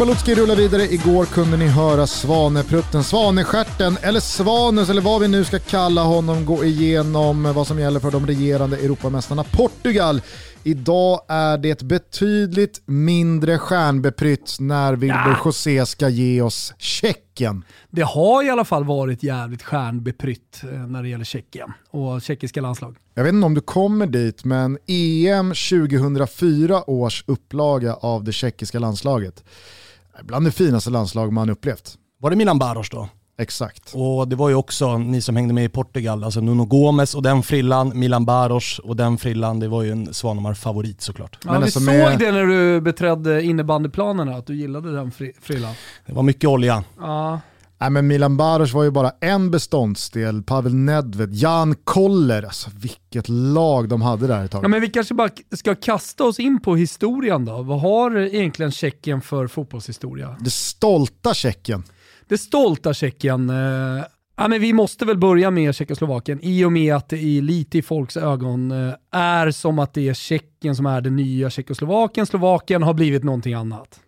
Balutski rullar vidare. Igår kunde ni höra Svaneprutten, Svaneskärten eller Svanus eller vad vi nu ska kalla honom gå igenom vad som gäller för de regerande Europamästarna Portugal. Idag är det betydligt mindre stjärnbeprytt när Wilbur ja. José ska ge oss Tjeckien. Det har i alla fall varit jävligt stjärnbeprytt eh, när det gäller Tjeckien och tjeckiska landslag. Jag vet inte om du kommer dit, men EM 2004 års upplaga av det tjeckiska landslaget bland det finaste landslag man upplevt. Var det Milan Baros då? Exakt. Och det var ju också ni som hängde med i Portugal, alltså Nuno Gomes och den frillan, Milan Baros och den frillan, det var ju en Svanemar-favorit såklart. Ja, Men vi alltså såg med... det när du beträdde innebandyplanerna, att du gillade den frillan. Det var mycket olja. Ja. Nej, men Milan Baros var ju bara en beståndsdel, Pavel Nedved, Jan Koller, alltså vilket lag de hade där ett tag. Ja, men vi kanske bara ska kasta oss in på historien då. Vad har egentligen Tjeckien för fotbollshistoria? Det stolta Tjeckien det stolta Tjeckien. Eh, ja, men vi måste väl börja med Tjeckoslovakien i och med att det i, lite i folks ögon eh, är som att det är Tjeckien som är det nya Tjeckoslovakien. Slovakien har blivit någonting annat.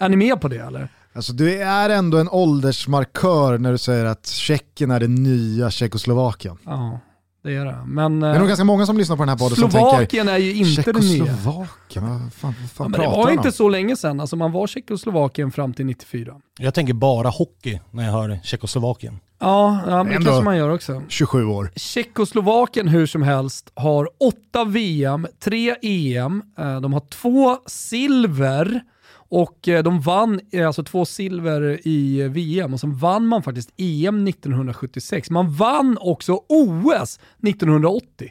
Är ni med på det eller? Alltså du är ändå en åldersmarkör när du säger att Tjeckien är det nya Tjeckoslovakien. Ja det är det. Men, det är nog eh, ganska många som lyssnar på den här podden som tänker Slovakien är ju inte det nya. Tjeckoslovakien, vad fan, vad fan ja, Det var inte så länge sedan, alltså man var Tjeckoslovakien fram till 94. Jag tänker bara hockey när jag hör Tjeckoslovakien. Ja, ja men det kanske man gör också. 27 år. Tjeckoslovakien hur som helst har åtta VM, tre EM, eh, de har två silver, och eh, de vann eh, alltså två silver i eh, VM och sen vann man faktiskt EM 1976. Man vann också OS 1980.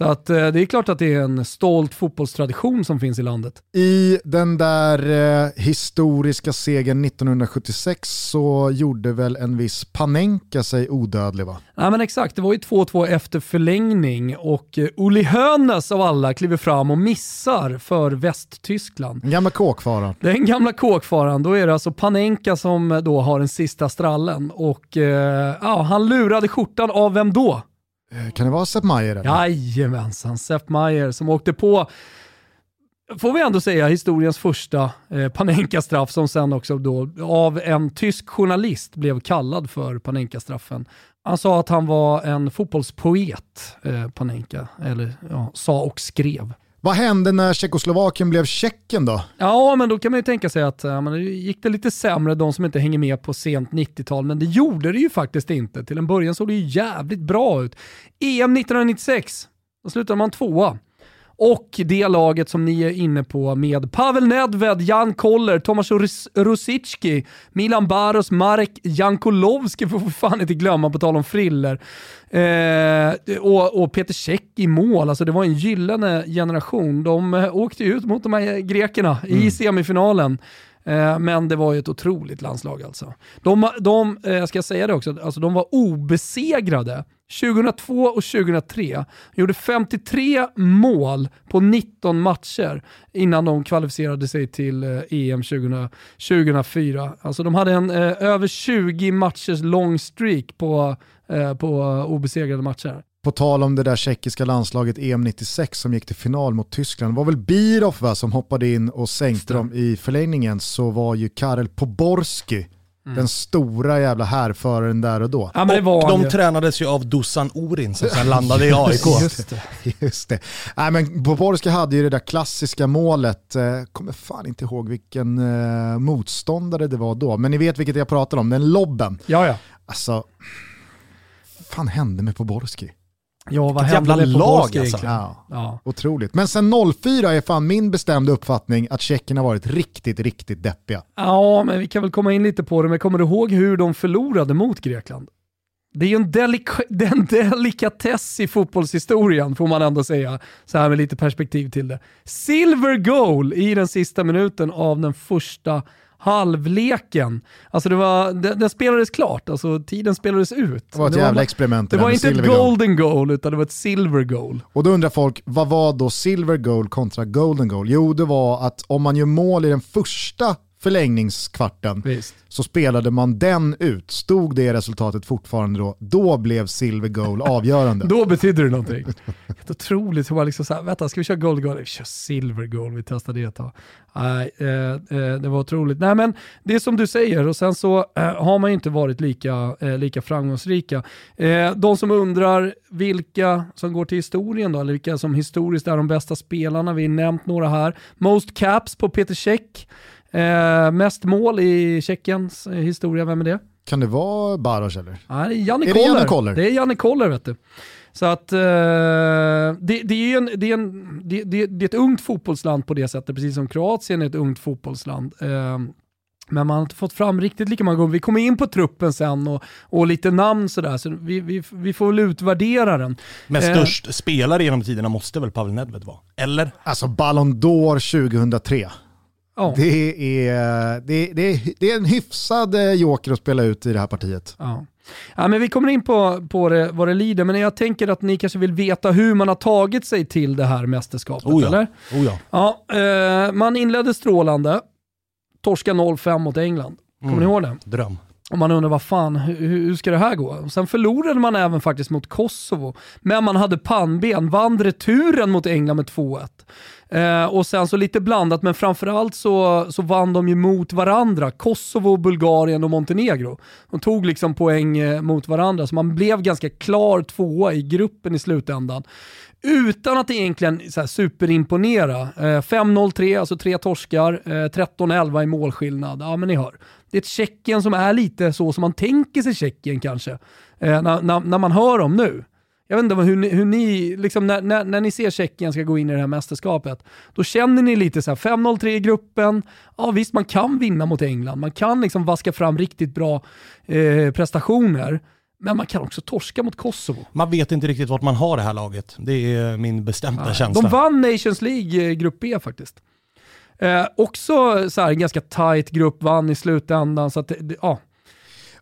Så att, eh, det är klart att det är en stolt fotbollstradition som finns i landet. I den där eh, historiska segern 1976 så gjorde väl en viss Panenka sig odödlig va? Ja men exakt, det var ju 2-2 efter förlängning och eh, Uli Hoeneß av alla kliver fram och missar för Västtyskland. Den gamla kåkfaran. Den gamla kåkfaran, då är det alltså Panenka som då har den sista strallen och eh, ja, han lurade skjortan av vem då? Eh, kan det vara Sepp Maier? Jajamensan, Sepp Maier som åkte på, får vi ändå säga, historiens första eh, Panenka-straff som sen också då av en tysk journalist blev kallad för Panenka-straffen. Han sa att han var en fotbollspoet, eh, Panenka, eller ja, sa och skrev. Vad hände när Tjeckoslovakien blev Tjeckien då? Ja, men då kan man ju tänka sig att ja, men det gick det lite sämre, de som inte hänger med på sent 90-tal, men det gjorde det ju faktiskt inte. Till en början såg det ju jävligt bra ut. EM 1996, då slutade man tvåa. Och det laget som ni är inne på med Pavel Nedved, Jan Koller, Tomas Rosicki, Milan Baros, Marek Jankolovski får vi fan inte glömma på tal om friller. Eh, och, och, Peter Käck i mål, alltså det var en gyllene generation. De eh, åkte ut mot de här grekerna mm. i semifinalen. Eh, men det var ju ett otroligt landslag alltså. De, de eh, ska jag säga det också, alltså de var obesegrade 2002 och 2003. Gjorde 53 mål på 19 matcher innan de kvalificerade sig till EM 20, 2004. Alltså de hade en eh, över 20 matchers lång streak på, eh, på obesegrade matcher. På tal om det där tjeckiska landslaget EM 96 som gick till final mot Tyskland. Det var väl Birov va, som hoppade in och sänkte dem i förlängningen så var ju Karel Poborski Mm. Den stora jävla härföraren där och då. Ja, och de ju. tränades ju av Dusan Orin som sen landade i AIK. Just det. Just det. Nej, men Poborski hade ju det där klassiska målet, eh, kommer fan inte ihåg vilken eh, motståndare det var då, men ni vet vilket jag pratar om, den lobben. Ja, ja. Alltså, fan hände med Poborski? Ja, vad hände med lag alltså. Ja, ja. Otroligt. Men sen 04 är fan min bestämda uppfattning att Tjeckien har varit riktigt, riktigt deppiga. Ja, men vi kan väl komma in lite på det. Men kommer du ihåg hur de förlorade mot Grekland? Det är ju en, delik en delikatess i fotbollshistorien får man ändå säga, så här med lite perspektiv till det. Silver goal i den sista minuten av den första halvleken. Alltså det var, den, den spelades klart, alltså tiden spelades ut. Det var ett det jävla var, experiment. Det var inte ett golden goal utan det var ett silver goal. Och då undrar folk, vad var då silver goal kontra golden goal? Jo, det var att om man gör mål i den första förlängningskvarten Visst. så spelade man den ut. Stod det resultatet fortfarande då, då blev silver goal avgörande. Då betyder det någonting. Helt otroligt hur man liksom såhär, vänta ska vi köra gold goal? Vi kör silver goal, vi testar det ett tag. Nej, eh, eh, det var otroligt. Nej men det är som du säger och sen så eh, har man ju inte varit lika, eh, lika framgångsrika. Eh, de som undrar vilka som går till historien då, eller vilka som historiskt är de bästa spelarna, vi har nämnt några här. Most caps på Peter Cech. Eh, mest mål i Tjeckiens eh, historia, vem är det? Kan det vara Baros eller? Nej, det är Janne Är det Koller. Janne Koller? Det är Janne Koller vet du. Så att eh, det, det, är en, det, är en, det, det, det är ett ungt fotbollsland på det sättet, precis som Kroatien är ett ungt fotbollsland. Eh, men man har inte fått fram riktigt lika många gånger. Vi kommer in på truppen sen och, och lite namn sådär, så vi, vi, vi får väl utvärdera den. Men Eh. störst spelare genom tiderna måste väl Pavel Nedved vara? Eller? Alltså Ballon d'Or 2003. Ja. Det är, det, det, är, det är en hyfsad eh, joker att spela ut i det här partiet. Ja. Ja, men vi kommer in på, på det, vad det lider, men jag tänker att ni kanske vill veta hur man har tagit sig till det här mästerskapet, Oh ja. eller? Oh ja. Ja, eh, man inledde strålande, torska 0-5 mot England. Kommer Mm. ni ihåg det? Dröm. Och man undrar vad fan, hur, hur ska det här gå? Och sen förlorade man även faktiskt mot Kosovo, men man hade pannben, vann returen mot England med 2-1. Eh, och sen så lite blandat, men framförallt så, så vann de ju mot varandra. Kosovo, Bulgarien och Montenegro. De tog liksom poäng eh, mot varandra, så man blev ganska klar tvåa i gruppen i slutändan. Utan att egentligen så här superimponera. Eh, 5-0-3, alltså tre torskar, eh, 13-11 i målskillnad. Ja men ni hör. Det är ett Tjeckien som är lite så som man tänker sig Tjeckien kanske. Eh, när, när, när man hör dem nu. Jag vet inte hur ni, hur ni liksom när, när, när ni ser Tjeckien ska gå in i det här mästerskapet, då känner ni lite så här 5-0-3 i gruppen. Ja visst, man kan vinna mot England. Man kan liksom vaska fram riktigt bra eh, prestationer. Men man kan också torska mot Kosovo. Man vet inte riktigt vart man har det här laget. Det är min bestämda känsla. De vann Nations League eh, grupp B faktiskt. Eh, också så här, en ganska tight grupp, vann i slutändan. Så att det, ja.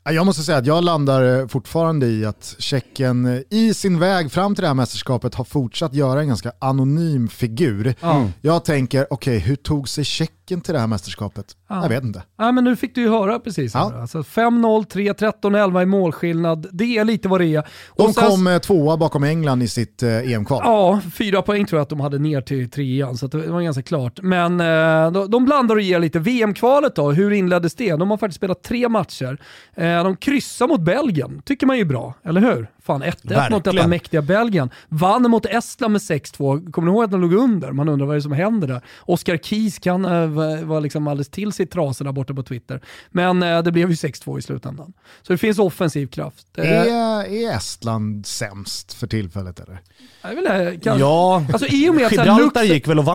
Ja, Jag måste säga att jag landar eh, fortfarande i att Tjeckien eh, i sin väg fram till det här mästerskapet har fortsatt göra en ganska anonym figur. Ja. Jag tänker, okej hur tog sig Tjeckien till det här mästerskapet? Ja. Jag vet inte. Ja, men nu fick du ju höra precis. Ja. Alltså 5-0, 3, 13-11 i målskillnad. Det är lite vad det är. De sen- kom eh, tvåa bakom England i sitt eh, EM-kval. Ja, fyra poäng tror jag att de hade ner till trean, så att det var ganska klart. Men eh, de, de blandar och ger lite. VM-kvalet då, hur inleddes det? De har faktiskt spelat tre matcher. Eh, de kryssar mot Belgien, tycker man ju är bra, eller hur? Fan, 1-1 mot detta mäktiga Belgien. Vann mot Estland med 6-2. Kommer ni ihåg att de låg under? Man undrar vad det är som händer där. Oskar Kies kan uh, var liksom alldeles till sig i trasorna borta på Twitter. Men eh, det blev ju 6-2 i slutändan. Så det finns offensiv kraft. Eh, Är, är Estland sämst för tillfället eller? jag vill, eh, kan, Ja, Alltså i och med att Gibraltar gick väl och vann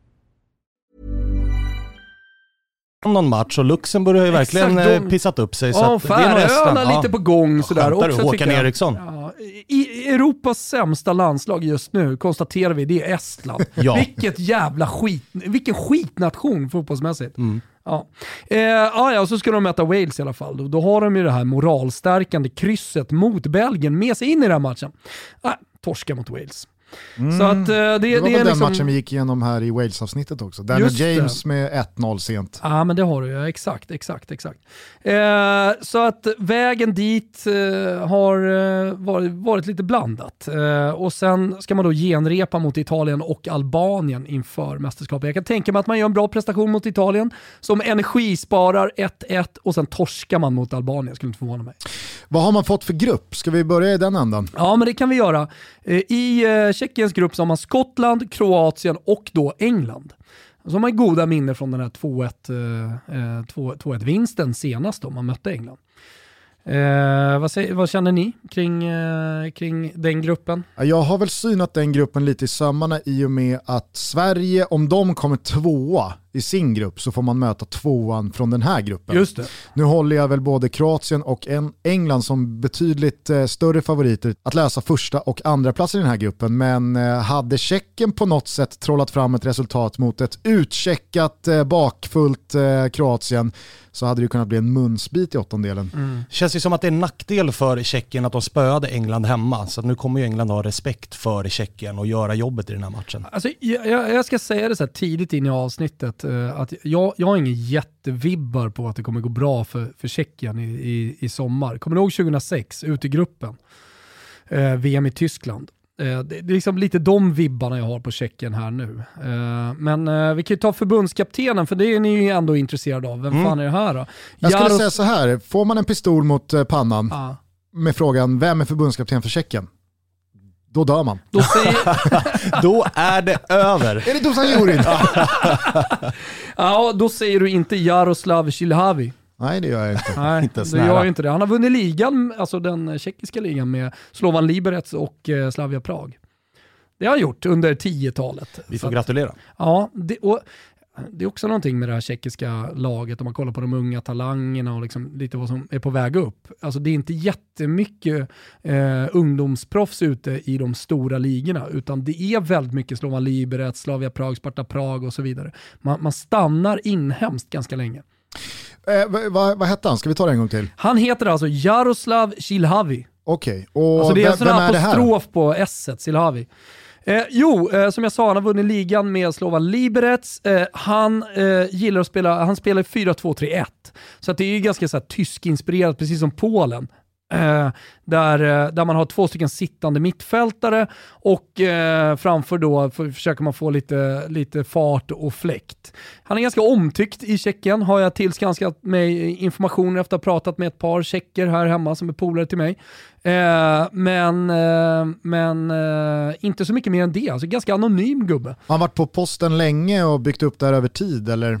Någon match och Luxemburg har ju Exakt, verkligen de- eh, pissat upp sig. så Ja, Estland. Färöarna lite på gång sådär. Skämtar du? Håkan jag. Eriksson? Ja, I Europas sämsta landslag just nu konstaterar vi, det är Estland. Ja. Vilket jävla skit, vilken skitnation fotbollsmässigt. Mm. Ja. Eh, ja, ja, och så ska de möta Wales i alla fall. Då, då har de ju det här moralstärkande krysset mot Belgien med sig in i den här matchen. Ah, torska mot Wales. Mm. Så att, eh, det, Det var det den liksom... matchen vi gick igenom här i Wales-avsnittet också. Daniel Just det. James med 1-0 sent. Ja men det har du ju, exakt, exakt, exakt. Eh, så att vägen dit eh, har eh, varit, varit lite blandat. Eh, och sen ska man då genrepa mot Italien och Albanien inför mästerskapet. Jag kan tänka mig att man gör en bra prestation mot Italien, som energisparar 1-1 och sen torskar man mot Albanien, skulle inte förvåna mig. Vad har man fått för grupp? Ska vi börja i den änden? Ja, men det kan vi göra. Eh, I Tjeckiens grupp så har man Skottland, Kroatien och då England. Så har man goda minnen från den här 2-1 eh, eh vinsten senast då man mötte England. Eh, vad, säger, vad känner ni kring, eh, kring den gruppen? Jag har väl synat den gruppen lite i sömmarna i och med att Sverige, om de kommer tvåa i sin grupp så får man möta tvåan från den här gruppen. Just det. Nu håller jag väl både Kroatien och en- England som betydligt eh, större favoriter att läsa första och andra plats i den här gruppen. Men eh, hade Tjeckien på något sätt trollat fram ett resultat mot ett utcheckat, eh, bakfullt eh, Kroatien så hade det kunnat bli en munsbit i åttondelen. Känns ju som att det är en nackdel för Tjeckien att de spöade England hemma. Så nu kommer ju England ha respekt för Tjeckien och göra jobbet i den här matchen. Alltså, jag, jag jag ska säga det så här tidigt in i avsnittet, eh, att jag, jag har ingen jättevibbar på att det kommer gå bra för, för Tjeckien i, i, i sommar. Kommer du ihåg 2006, ut i gruppen? Eh, VM i Tyskland. Eh, det, det är liksom lite de vibbarna jag har på Tjeckien här nu. Eh, men eh, vi kan ju ta förbundskaptenen, för det är ni ju ändå intresserade av. Vem fan är det här då? Jag skulle Jaros- säga så här, får man en pistol mot eh, pannan Ja. med frågan vem är förbundskapten för Tjeckien? Då dör man. Då säger, Då är det över. Är det Dusan Jurin? ja, då säger du inte Jaroslav Cilhavi. Nej det gör jag inte. Nej, Inte det gör ju inte det. Han har vunnit ligan, alltså den tjeckiska ligan med Slovan Liberec och eh, Slavia Prag. Det har han gjort under 10-talet. Vi får att- gratulera. Ja, det, och det är också någonting med det här tjeckiska laget om man kollar på de unga talangerna och liksom lite vad som är på väg upp. Alltså det är inte jättemycket eh, ungdomsproffs ute i de stora ligorna utan det är väldigt mycket Slovan Liberec, Slavia Prag, Sparta Prag och så vidare. Man, man stannar inhemskt ganska länge. Eh, vad, vad, vad hette han? Ska vi ta det en gång till? Han heter alltså Jaroslav Cilhavi. Okej, och Alltså det är vem, en sån vem är det här? apostrof på s Silhavi. Eh, jo, eh, som jag sa, han har vunnit ligan med Slovan Liberec. Eh, han eh, gillar att spela, han spelar 4-2-3-1. Så att det är ju ganska så här, tyskinspirerat, precis som Polen. Eh, där, eh, där man har två stycken sittande mittfältare och eh, framför då för, försöker man få lite, lite fart och fläkt. Han är ganska omtyckt i Tjeckien, har jag tillskanskat mig information efter att ha pratat med ett par tjecker här hemma som är polare till mig. Eh, men eh, men eh, inte så mycket mer än det, alltså ganska anonym gubbe. Har han varit på posten länge och byggt upp det här över tid eller?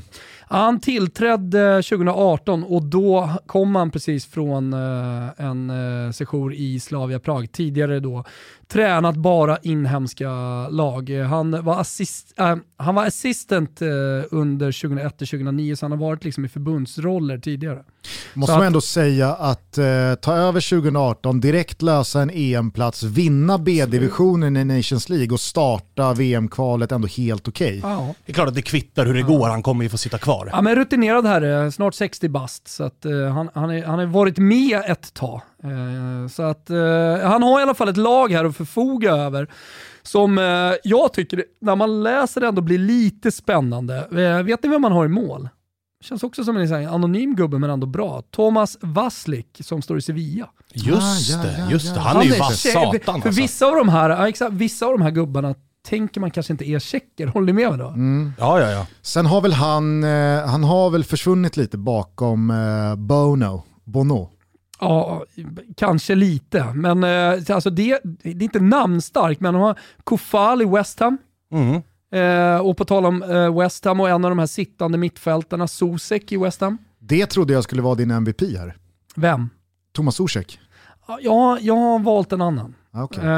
Han tillträdde 2018 och då kom han precis från eh, en uh, session i Slavia Prag. Tidigare då tränat bara inhemska lag. Eh, Han var, assist, eh, han var assistent eh, under 2001-2009 så han har varit liksom i förbundsroller tidigare. Måste Så man att- ändå säga att eh, ta över 2018, direkt lösa en EM-plats, vinna B-divisionen i Nations League och starta VM-kvalet ändå helt okej. Ja. Det är klart att det kvittar hur det går, han kommer ju få sitta kvar. Ja, men rutinerad herre, snart 60 bast, så att, eh, han, han, är, han har varit med ett tag. Eh, så att, eh, han har i alla fall ett lag här att förfoga över som jag tycker, när man läser det, ändå blir lite spännande. Vet ni vem man har i mål? Känns också som en här anonym gubbe men ändå bra. Thomas Vaslik som står i Sevilla. Just Ah, ja, det, ja, just ja. det. Han är ju vass satan För alltså. vissa av de här, ja, exakt, vissa av de här gubbarna tänker man kanske inte är tjecker. Håller ni med mig då? Mm. Ja, ja, ja. Sen har väl han, eh, han har väl försvunnit lite bakom eh, Bono, Bono. Ja, kanske lite. Men eh, alltså det, det är inte namnstarkt, men de har Kofal i West Ham. Mm. Eh, och på tal om eh, West Ham och en av de här sittande mittfältarna, Sosek i West Ham. Det trodde jag skulle vara din MVP här. Vem? Thomas Zuzek. Ja, jag har valt en annan. Ah, okej. Eh,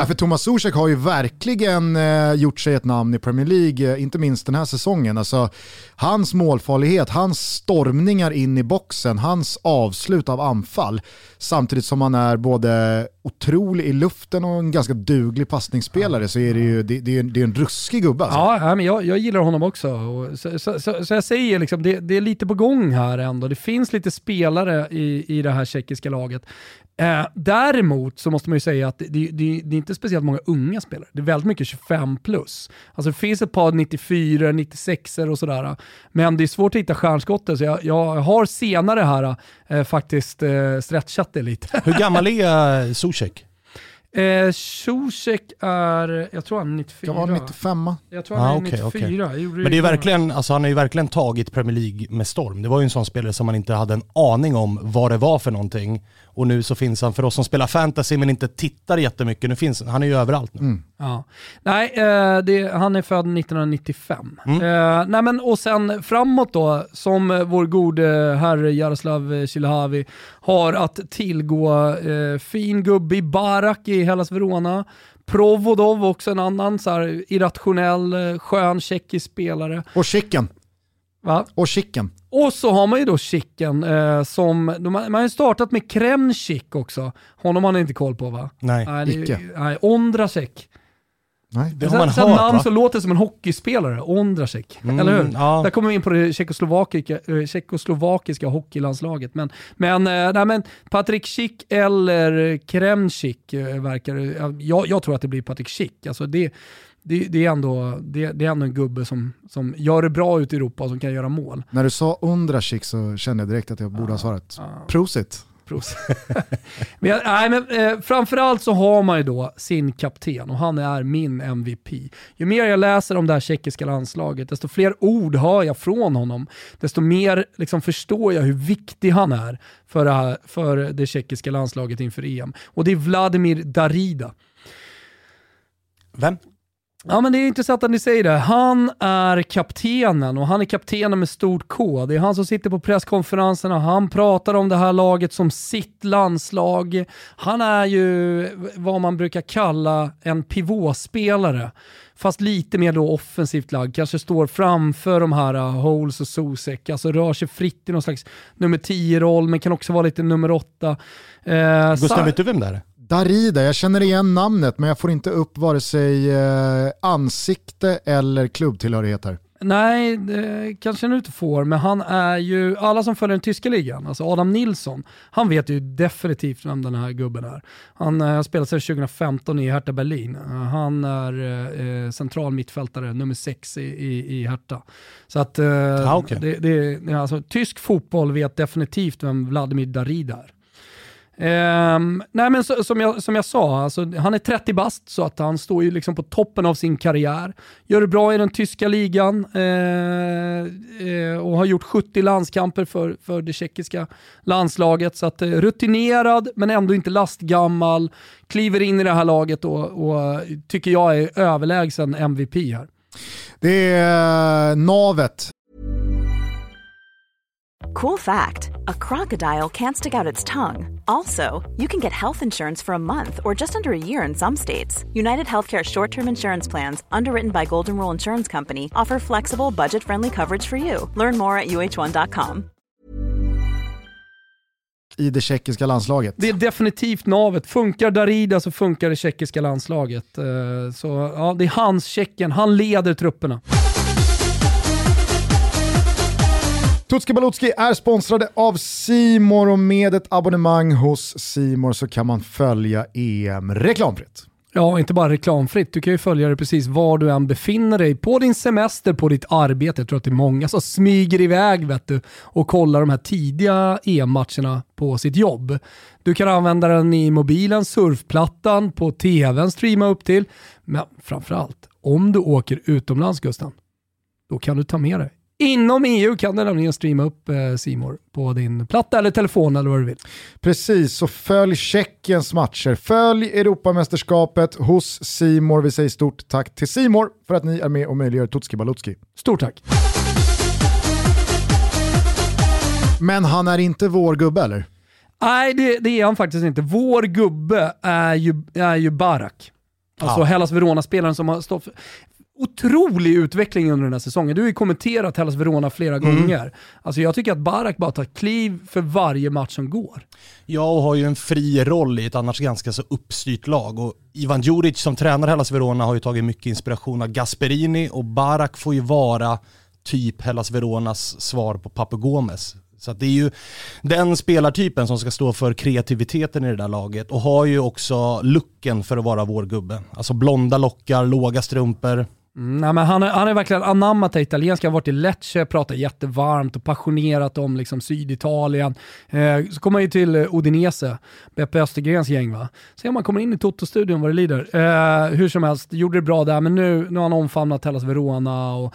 Ja, för Thomas Zuzek har ju verkligen eh, gjort sig ett namn i Premier League, eh, inte minst den här säsongen. Alltså, hans målfarlighet, hans stormningar in i boxen, hans avslut av anfall, samtidigt som han är både otrolig i luften och en ganska duglig passningsspelare så är det ju det, det är, det är en ruskig gubbe. Alltså. Ja, men jag, jag gillar honom också. Och så, så, så, så, jag säger liksom, det, det, är lite på gång här ändå. Det finns lite spelare i, i det här tjeckiska laget. Eh, däremot så måste man ju säga att det, det, det, är inte speciellt många unga spelare. Det är väldigt mycket 25 plus. Alltså det finns ett par 94, 96 och sådär. Men det är svårt att hitta stjärnskottet så jag, jag har senare här eh, faktiskt eh, stretchat det lite. Hur gammal är Zuzek? Eh, Zuzek är, jag tror han är 94. Kan vara 95 Jag tror han ah, är okay, 94. Okay. Men det är verkligen, alltså han har ju verkligen tagit Premier League med storm. Det var ju en sån spelare som man inte hade en aning om vad det var för någonting. Och nu så finns han, för oss som spelar fantasy men inte tittar jättemycket, nu finns han är ju överallt nu. Mm. Ja. Nej, eh, det, han är född 1995. Mm. Eh, nej men, och sen framåt då, som vår gode herre Jaroslav Cilahavi har att tillgå eh, fin gubbe i Barak i Hellas Verona. Provodov också en annan så här, irrationell, eh, skön tjeckisk spelare. Och Chicken. Va? Och Chicken. Och så har man ju då Chicken eh, som, de, man har ju startat med Kremchik också. Honom har ni inte koll på va? Nej, nej icke. Nej, Ondrasek. Nej, det har man hört namn va? som låter som en hockeyspelare, Ondrasek. Mm, eller hur? Ja. Där kommer vi in på det tjeckoslovakiska, äh, tjeckoslovakiska hockeylandslaget. Men, men, äh, nej, men Patrik Schick eller Kremchik äh, verkar jag, jag tror att det blir Patrik Schick. Alltså det, det, det, är ändå, det, det, är ändå en gubbe som, som gör det bra ute i Europa och som kan göra mål. När du sa Ondrasik så kände jag direkt att jag borde ha svarat. Prosit. men, nej, men, eh, framförallt så har man ju då sin kapten och han är min MVP. Ju mer jag läser om det här tjeckiska landslaget, desto fler ord hör jag från honom. Desto mer liksom, förstår jag hur viktig han är för det, här, för det tjeckiska landslaget inför EM. Och det är Vladimir Darida. Vem? Ja men det är intressant att ni säger det. Han är kaptenen och han är kaptenen med stort K. Det är han som sitter på presskonferenserna, han pratar om det här laget som sitt landslag. Han är ju vad man brukar kalla en pivåspelare. Fast lite mer då offensivt lagd, kanske står framför de här uh, Holes och Sosek, alltså rör sig fritt i någon slags nummer 10-roll men kan också vara lite nummer 8. Eh, Gustav, vet du vem det är? Darida, jag känner igen namnet men jag får inte upp vare sig eh, ansikte eller klubbtillhörighet här. Nej, det kanske du inte får, men han är ju, alla som följer den tyska ligan, alltså Adam Nilsson, han vet ju definitivt vem den här gubben är. Han har spelat sedan 2015 i Hertha Berlin. Han är eh, central mittfältare, nummer sex i, i, i Hertha. Så att, eh, ah, okay. det, det, alltså, tysk fotboll vet definitivt vem Vladimir Darida är. Um, nej men så, som, jag, som jag sa, alltså, han är 30 bast så att han står ju liksom på toppen av sin karriär. Gör det bra i den tyska ligan uh, uh, och har gjort 70 landskamper för, för det tjeckiska landslaget. Så att, uh, rutinerad men ändå inte lastgammal. Kliver in i det här laget och, och tycker jag är överlägsen MVP här. Det är navet Cool fact a crocodile can't stick out its tongue. Also, you can get health insurance for a month or just under a year in some states. United Healthcare short term insurance plans, underwritten by Golden Rule Insurance Company, offer flexible, budget friendly coverage for you. Learn more at uh1.com. I det tjeckiska landslaget. Det är definitivt navet. Funkar Darida så funkar det tjeckiska landslaget. Eh, så ja, det är hans Tjeckien. Han leder trupperna. Tutski Balutski är sponsrade av Simor och med ett abonnemang hos Simor så kan man följa EM reklamfritt. Ja, inte bara reklamfritt. Du kan ju följa det precis var du än befinner dig. På din semester, på ditt arbete. Jag tror att det är många som smyger iväg vet du, och kollar de här tidiga EM-matcherna på sitt jobb. Du kan använda den i mobilen, surfplattan, på tvn streama upp till. Men framförallt, om du åker utomlands Gusten, då kan du ta med dig Inom EU kan du nämligen streama upp eh, Simor på din platta eller telefon eller vad du vill. Precis, så följ Tjeckiens matcher. Följ Europamästerskapet hos Simor. Vi säger stort tack till Simor för att ni är med och möjliggör Tutski Balutski. Stort tack. Men han är inte vår gubbe eller? Nej, det, det är han faktiskt inte. Vår gubbe är ju, är ju Barak. Alltså ja. Hellas Verona-spelaren som har stått otrolig utveckling under den här säsongen. Du har ju kommenterat Hellas Verona flera Mm. gånger. Alltså jag tycker att Barak bara tar kliv för varje match som går. Ja, och har ju en fri roll i ett annars ganska så uppstyrt lag. Och Ivan Djuric som tränar Hellas Verona har ju tagit mycket inspiration av Gasperini och Barak får ju vara typ Hellas Veronas svar på Papu Gomes. Så det är ju den spelartypen som ska stå för kreativiteten i det där laget och har ju också looken för att vara vår gubbe. Alltså blonda lockar, låga strumpor. Mm, nej, men han, har- han har verkligen anammat det italienska, har varit i Lecce, pratar jättevarmt och passionerat om liksom, Syditalien. Eh, så kommer han ju till eh, Udinese, Beppe Östergrens gäng va. Se om han kommer in i Toto-studion vad det lider. Eh, hur som helst, gjorde det bra där, men nu, nu har han omfamnat Hellas Verona och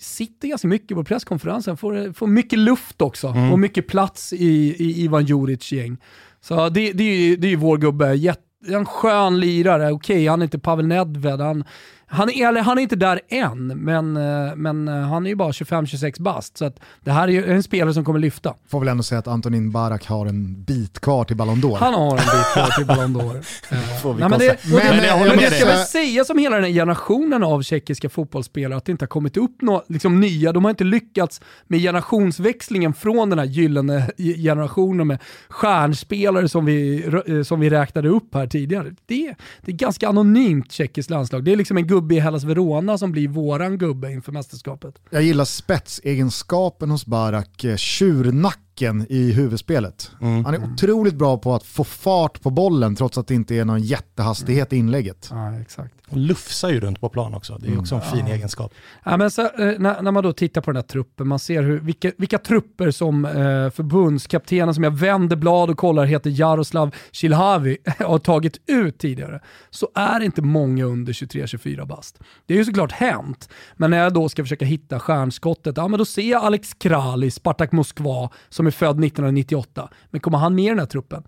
sitter ganska mycket på presskonferensen, får, får mycket luft också och mycket plats i, i Ivan Juric gäng. Så det, det, är ju, det är ju vår gubbe, Jätte, en skön lirare, okej han är inte Pavel Nedved, han, han, är, eller, han är inte där än, men, eh, men eh, han är ju bara 25-26 bast. Så att det här är ju en spelare som kommer lyfta. Får väl ändå säga att Antonin Barak har en bit kvar till Ballon d'Or. Han har en bit kvar till Ballon d'Or. Eh, Får vi Nej, men det, Men, men, jag håller det ska väl sägas om hela den här generationen av tjeckiska fotbollsspelare, att det inte har kommit upp några liksom, nya. De har inte lyckats med generationsväxlingen från den här gyllene generationen med stjärnspelare som vi, som vi räknade upp här tidigare. Det, det är ganska anonymt tjeckiskt landslag. Det är liksom en gubbe i Hellas Verona som blir våran gubbe inför mästerskapet. Jag gillar spetsegenskapen hos Barak, eh, tjurnack tjurnacken i huvudspelet. Mm. Han är otroligt bra på att få fart på bollen trots att det inte är någon jättehastighet i inlägget. Ja, exakt. Och lufsar ju runt på plan också. Det är ju också en fin egenskap. Ja, men så, eh, när, när man då tittar på den här truppen, man ser hur, vilka, vilka trupper som eh, förbundskaptenen som jag vänder blad och kollar heter Jaroslav Cilhavi har tagit ut tidigare, så är det inte många under 23-24 bast. Det är ju såklart hänt, men när jag då ska försöka hitta stjärnskottet, ja men då ser jag Alex Kral i Spartak Moskva som är född 1998. Men kommer han med i den här truppen?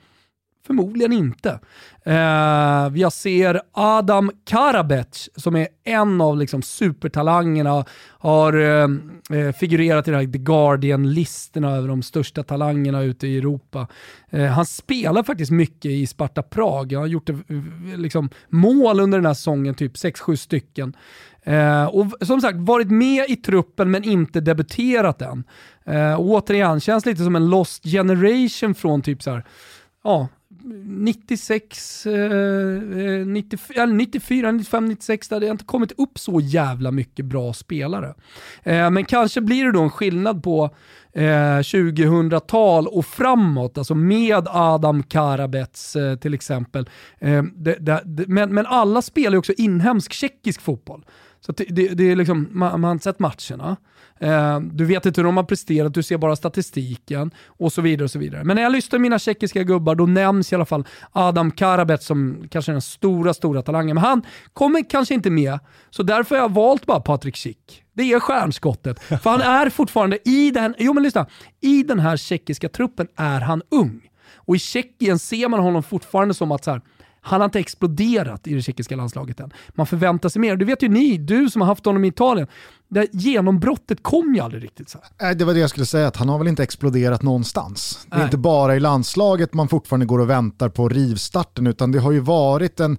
Förmodligen inte. Eh, jag ser Adam Karabec som är en av liksom supertalangerna, har eh, eh figurerat i den här The Guardian-listorna över de största talangerna ute i Europa. Eh, han spelar faktiskt mycket i Sparta Prag. Han har gjort eh, eh, liksom, mål under den här säsongen, typ 6-7 stycken. Eh, och som sagt, varit med i truppen men inte debuterat än. Eh, återigen, känns lite som en lost generation från typ så här, ja, 96, eh, 94, 94, 95, 96, där det har inte kommit upp så jävla mycket bra spelare. Eh, men kanske blir det då en skillnad på eh, 2000-tal och framåt, alltså med Adam Karabets eh, till exempel. Eh, det, det, det, men, men alla spelar ju också inhemsk tjeckisk fotboll. Så det, det, det är liksom, man, man har sett matcherna. Eh, du vet inte hur de har presterat, du ser bara statistiken och så vidare. och så vidare. Men när jag lyssnar på mina tjeckiska gubbar, då nämns i alla fall Adam Karabet som kanske är den stora, stora talangen. Men han kommer kanske inte med, så därför har jag valt bara Patrik Schick. Det är stjärnskottet. För han är fortfarande i den, jo men lyssna, i den här tjeckiska truppen är han ung. Och i Tjeckien ser man honom fortfarande som att så här, han har inte exploderat i det tjeckiska landslaget än. Man förväntar sig mer. Det vet ju ni, du som har haft honom i Italien. Det genombrottet kom ju aldrig riktigt så här. Nej, Det var det jag skulle säga, att han har väl inte exploderat någonstans. Det är Nej. inte bara i landslaget man fortfarande går och väntar på rivstarten, utan det har ju varit en,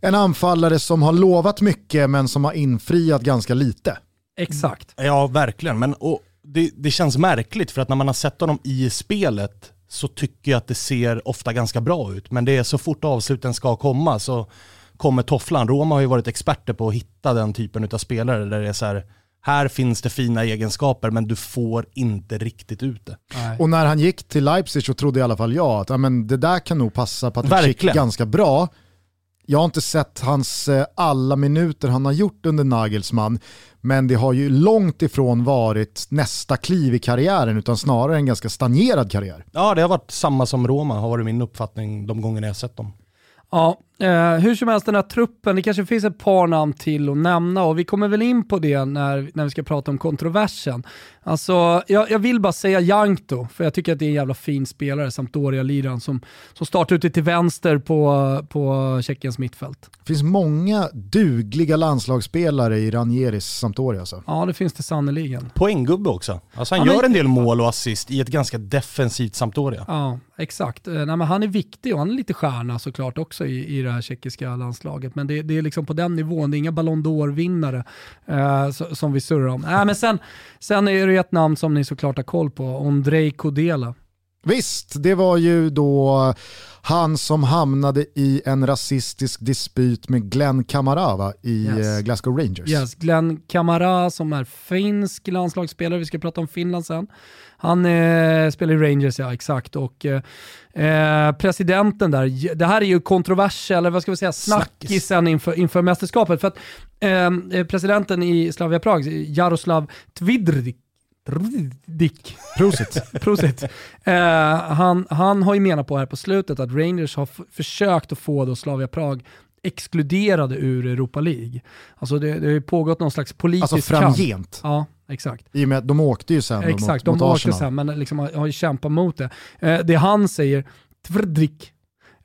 en anfallare som har lovat mycket men som har infriat ganska lite. Exakt. Ja, verkligen. Men och det, det känns märkligt för att när man har sett honom i spelet så tycker jag att det ser ofta ganska bra ut. Men det är så fort avsluten ska komma så kommer tofflan. Roma har ju varit experter på att hitta den typen av spelare där det är så här, här finns det fina egenskaper men du får inte riktigt ut det. Nej. Och när han gick till Leipzig så trodde i alla fall jag att ja, men det där kan nog passa Patrik Schick ganska bra. Jag har inte sett hans eh, alla minuter han har gjort under Nagelsmann, men det har ju långt ifrån varit nästa kliv i karriären, utan snarare en ganska stagnerad karriär. Ja, det har varit samma som Roma har varit min uppfattning de gångerna jag har sett dem. Ja, eh, hur som helst den här truppen, det kanske finns ett par namn till att nämna och vi kommer väl in på det när, när vi ska prata om kontroversen. Alltså, jag, jag vill bara säga Jankto, för jag tycker att det är en jävla fin spelare, Sampdoria-liraren, som, som startar ute till vänster på, på Tjeckiens mittfält. Det finns många dugliga landslagsspelare i Ranieris Sampdoria. Alltså. Ja, det finns det sannerligen. Poänggubbe också. Alltså han Ja, men- gör en del mål och assist i ett ganska defensivt Sampdoria. Ja, exakt. Eh, Nej, men han är viktig och han är lite stjärna såklart också i, i det här tjeckiska landslaget. Men det, det är liksom på den nivån, det är inga Ballon d'Or-vinnare eh, som vi surrar om. Äh, men sen, sen är det ett namn som ni såklart har koll på, Ondrej Kodela. Visst, det var ju då han som hamnade i en rasistisk dispyt med Glenn Kamara i yes. Eh, Glasgow Rangers. Yes, Glenn Kamara som är finsk landslagsspelare, vi ska prata om Finland sen. Han eh, spelar i Rangers, ja exakt. Och eh, presidenten där, det här är ju kontrovers, eller vad ska vi säga, snackisen inför, inför mästerskapet. För att eh, presidenten i Slavia Prag, Jaroslav Tvidrik, Dick. Prosit. Prosit. Uh, han, han har ju menat på här på slutet att Rangers har försökt att få då Slavia Prag exkluderade ur Europa League. Alltså det, det har pågått någon slags politisk Alltså framgent. Kamp. Ja, exakt. I och med att de åkte ju sen Exakt, mot, de mot åkte sen men liksom har, har ju kämpat mot det. Uh, det han säger, Tvrdrik,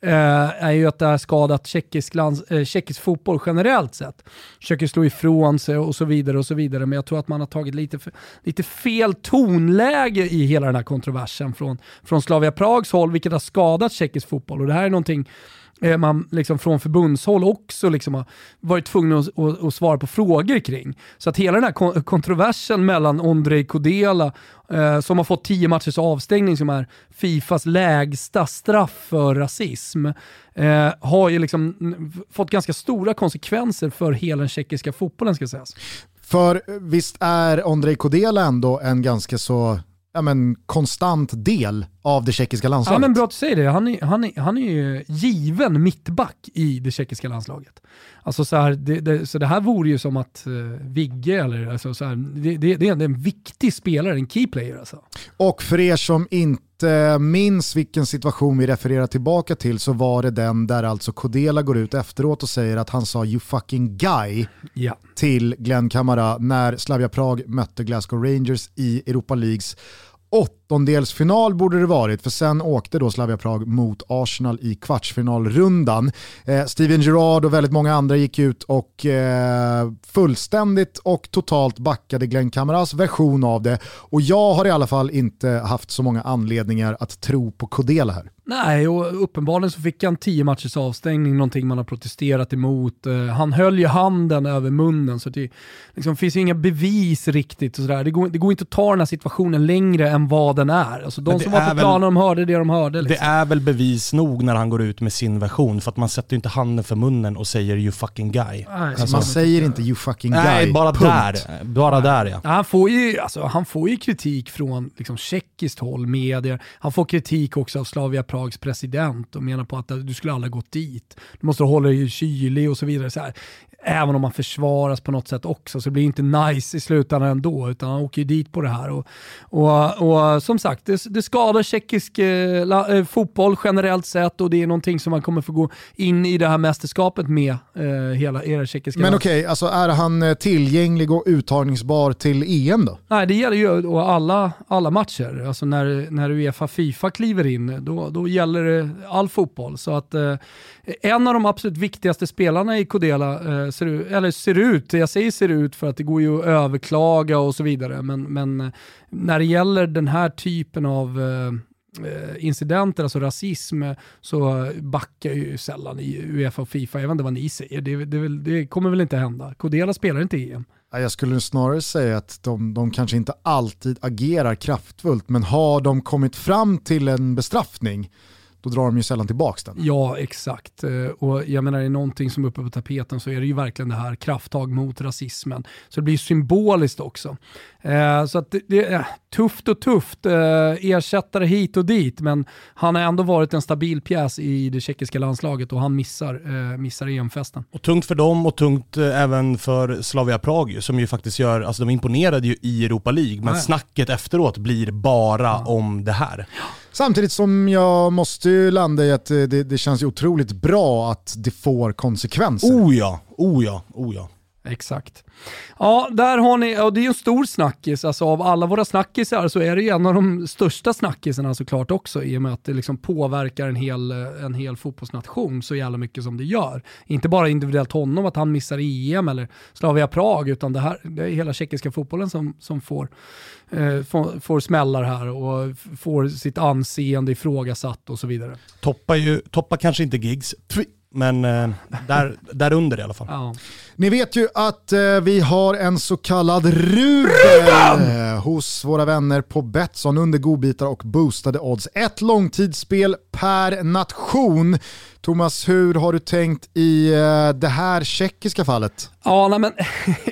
eh, är ju att det har skadat tjeckisk, lands, eh, tjeckisk fotboll generellt sett. Försöker slå ifrån sig och så vidare och så vidare, men jag tror att man har tagit lite, lite fel tonläge i hela den här kontroversen från, från Slavia Prags håll, vilket har skadat tjeckisk fotboll. Och det här är någonting Eh, man liksom från förbundshåll också liksom har varit tvungen att, att, att, svara på frågor kring. Så att hela den här kontroversen mellan Ondrej Kodela, eh, som har fått tio matchers avstängning som är Fifas lägsta straff för rasism, eh, har ju liksom fått ganska stora konsekvenser för hela den tjeckiska fotbollen ska sägas. För visst är Ondrej Kodela ändå en ganska så ja, men, konstant del av det tjeckiska landslaget. Ja men bra att du säger det. Han är, han är, han är ju given mittback i det tjeckiska landslaget. Alltså så, här, det, det, så det här vore ju som att uh, Vigge, eller, alltså så här, det, det, det, är en viktig spelare, en key player alltså. Och för er som inte minns vilken situation vi refererar tillbaka till så var det den där alltså Kodela går ut efteråt och säger att han sa “you fucking guy” ja. till Glenn Kamara när Slavia Prag mötte Glasgow Rangers i Europa Leagues åttondelsfinal borde det varit, för sen åkte då Slavia Prag mot Arsenal i kvartsfinalrundan. Eh, Steven Gerrard och väldigt många andra gick ut och eh, fullständigt och totalt backade Glenn Kamaras version av det. Och jag har i alla fall inte haft så många anledningar att tro på Kodela här. Nej, och uppenbarligen så fick han tio matchers avstängning, någonting man har protesterat emot. Eh, han höll ju handen över munnen, så det liksom, finns ju inga bevis riktigt. Och sådär. Det, går, det går inte att ta den här situationen längre än vad den är. Alltså, de som var på planen, de hörde det de hörde. Liksom. Det är väl bevis nog när han går ut med sin version, för att man sätter ju inte handen för munnen och säger “you fucking guy”. Nej, alltså, man säger inte “you fucking guy”. Nej, bara Punkt. där. Bara Nej. där ja. Han får ju, alltså, han får ju kritik från liksom, tjeckiskt håll, medier. Han får kritik också av Slavia Prags president och menar på att du skulle aldrig gått dit. Du måste hålla dig kylig och så vidare. Så här även om han försvaras på något sätt också, så det blir inte nice i slutändan ändå, utan han åker ju dit på det här. Och, och, och som sagt, det, det skadar tjeckisk eh, eh, fotboll generellt sett och det är någonting som man kommer få gå in i det här mästerskapet med, eh, hela era tjeckiska Men okej, okay, alltså är han eh, tillgänglig och uttagningsbar till EM då? Nej, det gäller ju alla, alla matcher. Alltså när, när Uefa Fifa kliver in, då, då gäller det all fotboll. Så att eh, en av de absolut viktigaste spelarna i Kodela ser, eller ser ut, jag säger ser ut för att det går ju att överklaga och så vidare, men, men eh, när det gäller den här typen av eh, eh, incidenter, alltså rasism, så backar ju sällan i Uefa och Fifa. Jag vet inte vad ni säger, det, det, det kommer väl inte hända. Kodela spelar inte EM. Jag skulle snarare säga att de, de kanske inte alltid agerar kraftfullt, men har de kommit fram till en bestraffning då drar de ju sällan tillbaka den. Ja, exakt. Eh, och jag menar, är det någonting som är uppe på tapeten så är det ju verkligen det här krafttag mot rasismen. Så det blir symboliskt också. Eh, så att det, är tufft och tufft, eh, ersättare hit och dit, men han har ändå varit en stabil pjäs i det tjeckiska landslaget och han missar, missar EM-festen. Och tungt för dem och tungt även för Slavia Prag som ju faktiskt gör, alltså de imponerade ju i Europa League, men ja. snacket efteråt blir bara ja. om det här. Samtidigt som jag måste ju landa i att eh, det, det känns otroligt bra att det får konsekvenser. Oh ja, oh ja, oh ja. Exakt. Ja, där har ni, och det är ju en stor snackis. Alltså av alla våra snackisar så är det ju en av de största snackisarna såklart också i och med att det liksom påverkar en hel, en hel fotbollsnation så jävla mycket som det gör. Inte bara individuellt honom att han missar EM eller Slavia Prag utan det, här, det är hela tjeckiska fotbollen som, som får, eh, får, får smällar här och får sitt anseende ifrågasatt och så vidare. Toppar, ju, toppar kanske inte gigs Men eh, där, där under i alla fall. Ja. Ni vet ju att eh, vi har en så kallad Ruben eh, hos våra vänner på Betsson under godbitar och boostade odds. Ett långtidsspel per nation. Thomas, hur har du tänkt i eh, det här tjeckiska fallet? Ja, nej, men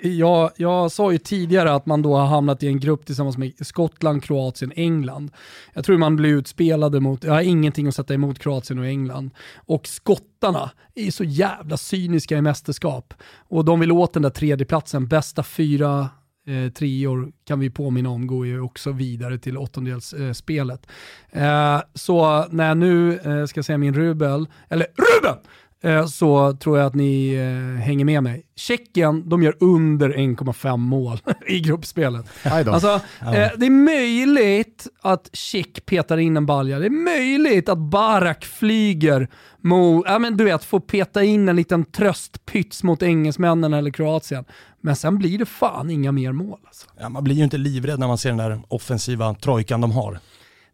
jag, jag sa ju tidigare att man då har hamnat i en grupp tillsammans med Skottland, Kroatien, England. Jag tror man blir utspelade mot, jag har ingenting att sätta emot Kroatien och England. Och skottarna är så jävla cyniska i mästerskap. Och de vill åt den där tredjeplatsen, bästa fyra eh, treor kan vi påminna om går ju också vidare till åttondelsspelet. Eh, så när jag nu eh, ska säga min rubel, eller Ruben! Eh, så tror jag att ni eh, hänger med mig. Tjeckien, de gör under 1,5 mål i gruppspelet. Alltså, eh, det är möjligt att Tjeck petar in en balja. Det är möjligt att Barak flyger mot, ja men du vet, får peta in en liten tröstpyts mot engelsmännen eller Kroatien. Men sen blir det fan inga mer mål. Alltså. Ja, man blir ju inte livrädd när man ser den där offensiva trojkan de har.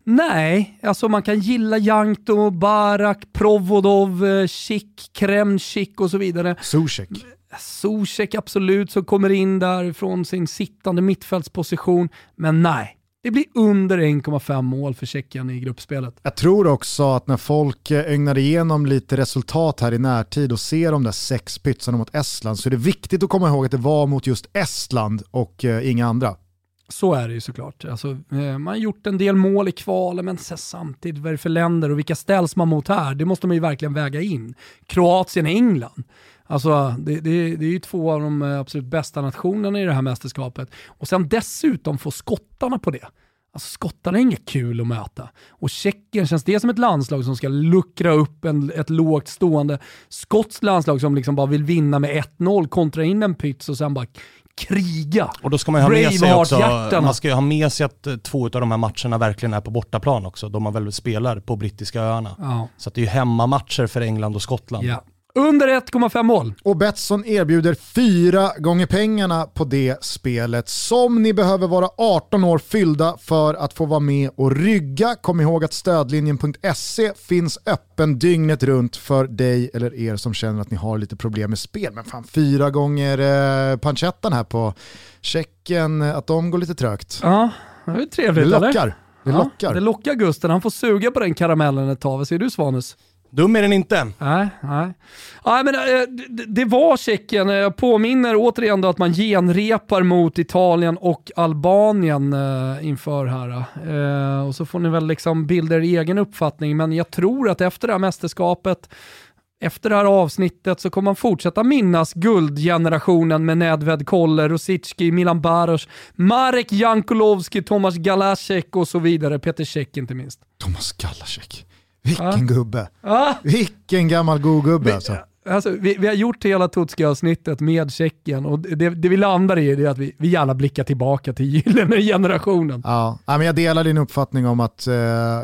Nej, alltså man kan gilla Jankto, Barak, Provodov, eh, Schick, Kremchik och så vidare. Zuzek. Zuzek absolut, som kommer in där från sin sittande mittfältsposition. Men nej, det blir under 1,5 mål för Tjeckien i gruppspelet. Jag tror också att när folk eh, ögnar igenom lite resultat här i närtid och ser de där sex pytsarna mot Estland så är det viktigt att komma ihåg att det var mot just Estland och eh, inga andra. Så är det ju såklart. Alltså, eh, man har gjort en del mål i kvalen, men samtidigt vad är det för länder och vilka ställs man mot här? Det måste man ju verkligen väga in. Kroatien, och England. Alltså, det, det, det är ju två av de eh, absolut bästa nationerna i det här mästerskapet. Och sen dessutom få skottarna på det. Alltså skottarna är inget kul att möta. Och Tjeckien, känns det som ett landslag som ska luckra upp en, ett lågt stående skotskt landslag som liksom bara vill vinna med 1-0, kontra in en pyts och sen bara kriga. Och då ska man ju ha med sig också, man ska ju ha med sig att eh, två av de här matcherna verkligen är på bortaplan också. De man väl spelar på brittiska öarna. Ja. Så det är ju hemmamatcher för England och Skottland. Ja. Under 1,5 mål. Och Betsson erbjuder fyra gånger pengarna på det spelet som ni behöver vara 18 år fyllda för att få vara med och rygga. Kom ihåg att stödlinjen.se finns öppen dygnet runt för dig eller er som känner att ni har lite problem med spel. Men fan, fyra gånger eh, pancettan här på checken, att de går lite trögt. Ja, det är Det trevligt lockar. eller? Det Ja, lockar. det lockar Gusten. Han får suga på den karamellen ett tag. Vad säger du Svanus? Dum är den inte. Nej, nej. nej men, eh, det, var Tjeckien. Jag påminner återigen då att man genrepar mot Italien och Albanien eh, inför här. Eh, och så får ni väl liksom bilda er egen uppfattning. Men jag tror att efter det här mästerskapet efter det här avsnittet så kommer man fortsätta minnas guldgenerationen med Nedved Koller, Rosicki, Milan Baros, Marek Jankulovski, Tomasz Galasek och så vidare. Peter Cech inte minst. Thomas Galasek. Vilken Ja. gubbe. Ah, Vilken gammal god gubbe alltså. Alltså, vi, vi har gjort hela Tutski-avsnittet med Tjeckien och det, det vi landar i är att vi, vi gärna blickar tillbaka till gyllene generationen. Ja, men jag delar din uppfattning om att eh,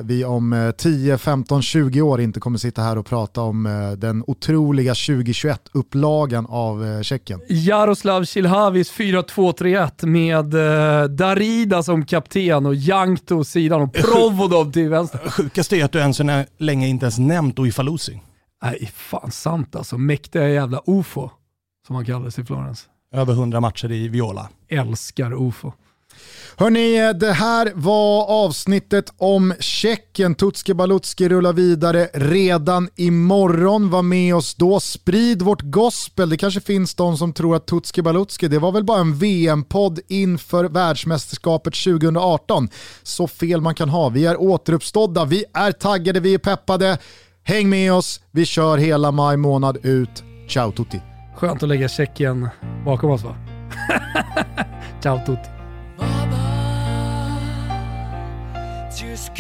vi om eh, 10, 15, 20 år inte kommer sitta här och prata om eh, den otroliga 2021-upplagan av eh, Tjeckien. Jaroslav Silhavis 4-2-3-1 med eh, Darida som kapten och Jankto sidan och Provodov till vänster. Sjukaste är att du än så länge inte ens nämnt Uifalusi. Nej, fan sant alltså. Mäktiga jävla ufo, som han kallades i Florens. Över 100 matcher i Viola. Älskar ufo. Hörni, det här var avsnittet om Tjeckien. Tutski Balutski rullar vidare redan imorgon. Var med oss då. Sprid vårt gospel. Det kanske finns de som tror att Tutski Balutski, det var väl bara en VM-podd inför världsmästerskapet 2018. Så fel man kan ha. Vi är återuppstådda, vi är taggade, vi är peppade. Häng med oss, vi kör hela maj månad ut. Ciao tutti! Skönt att lägga Tjeckien bakom oss va? Ciao tutti. just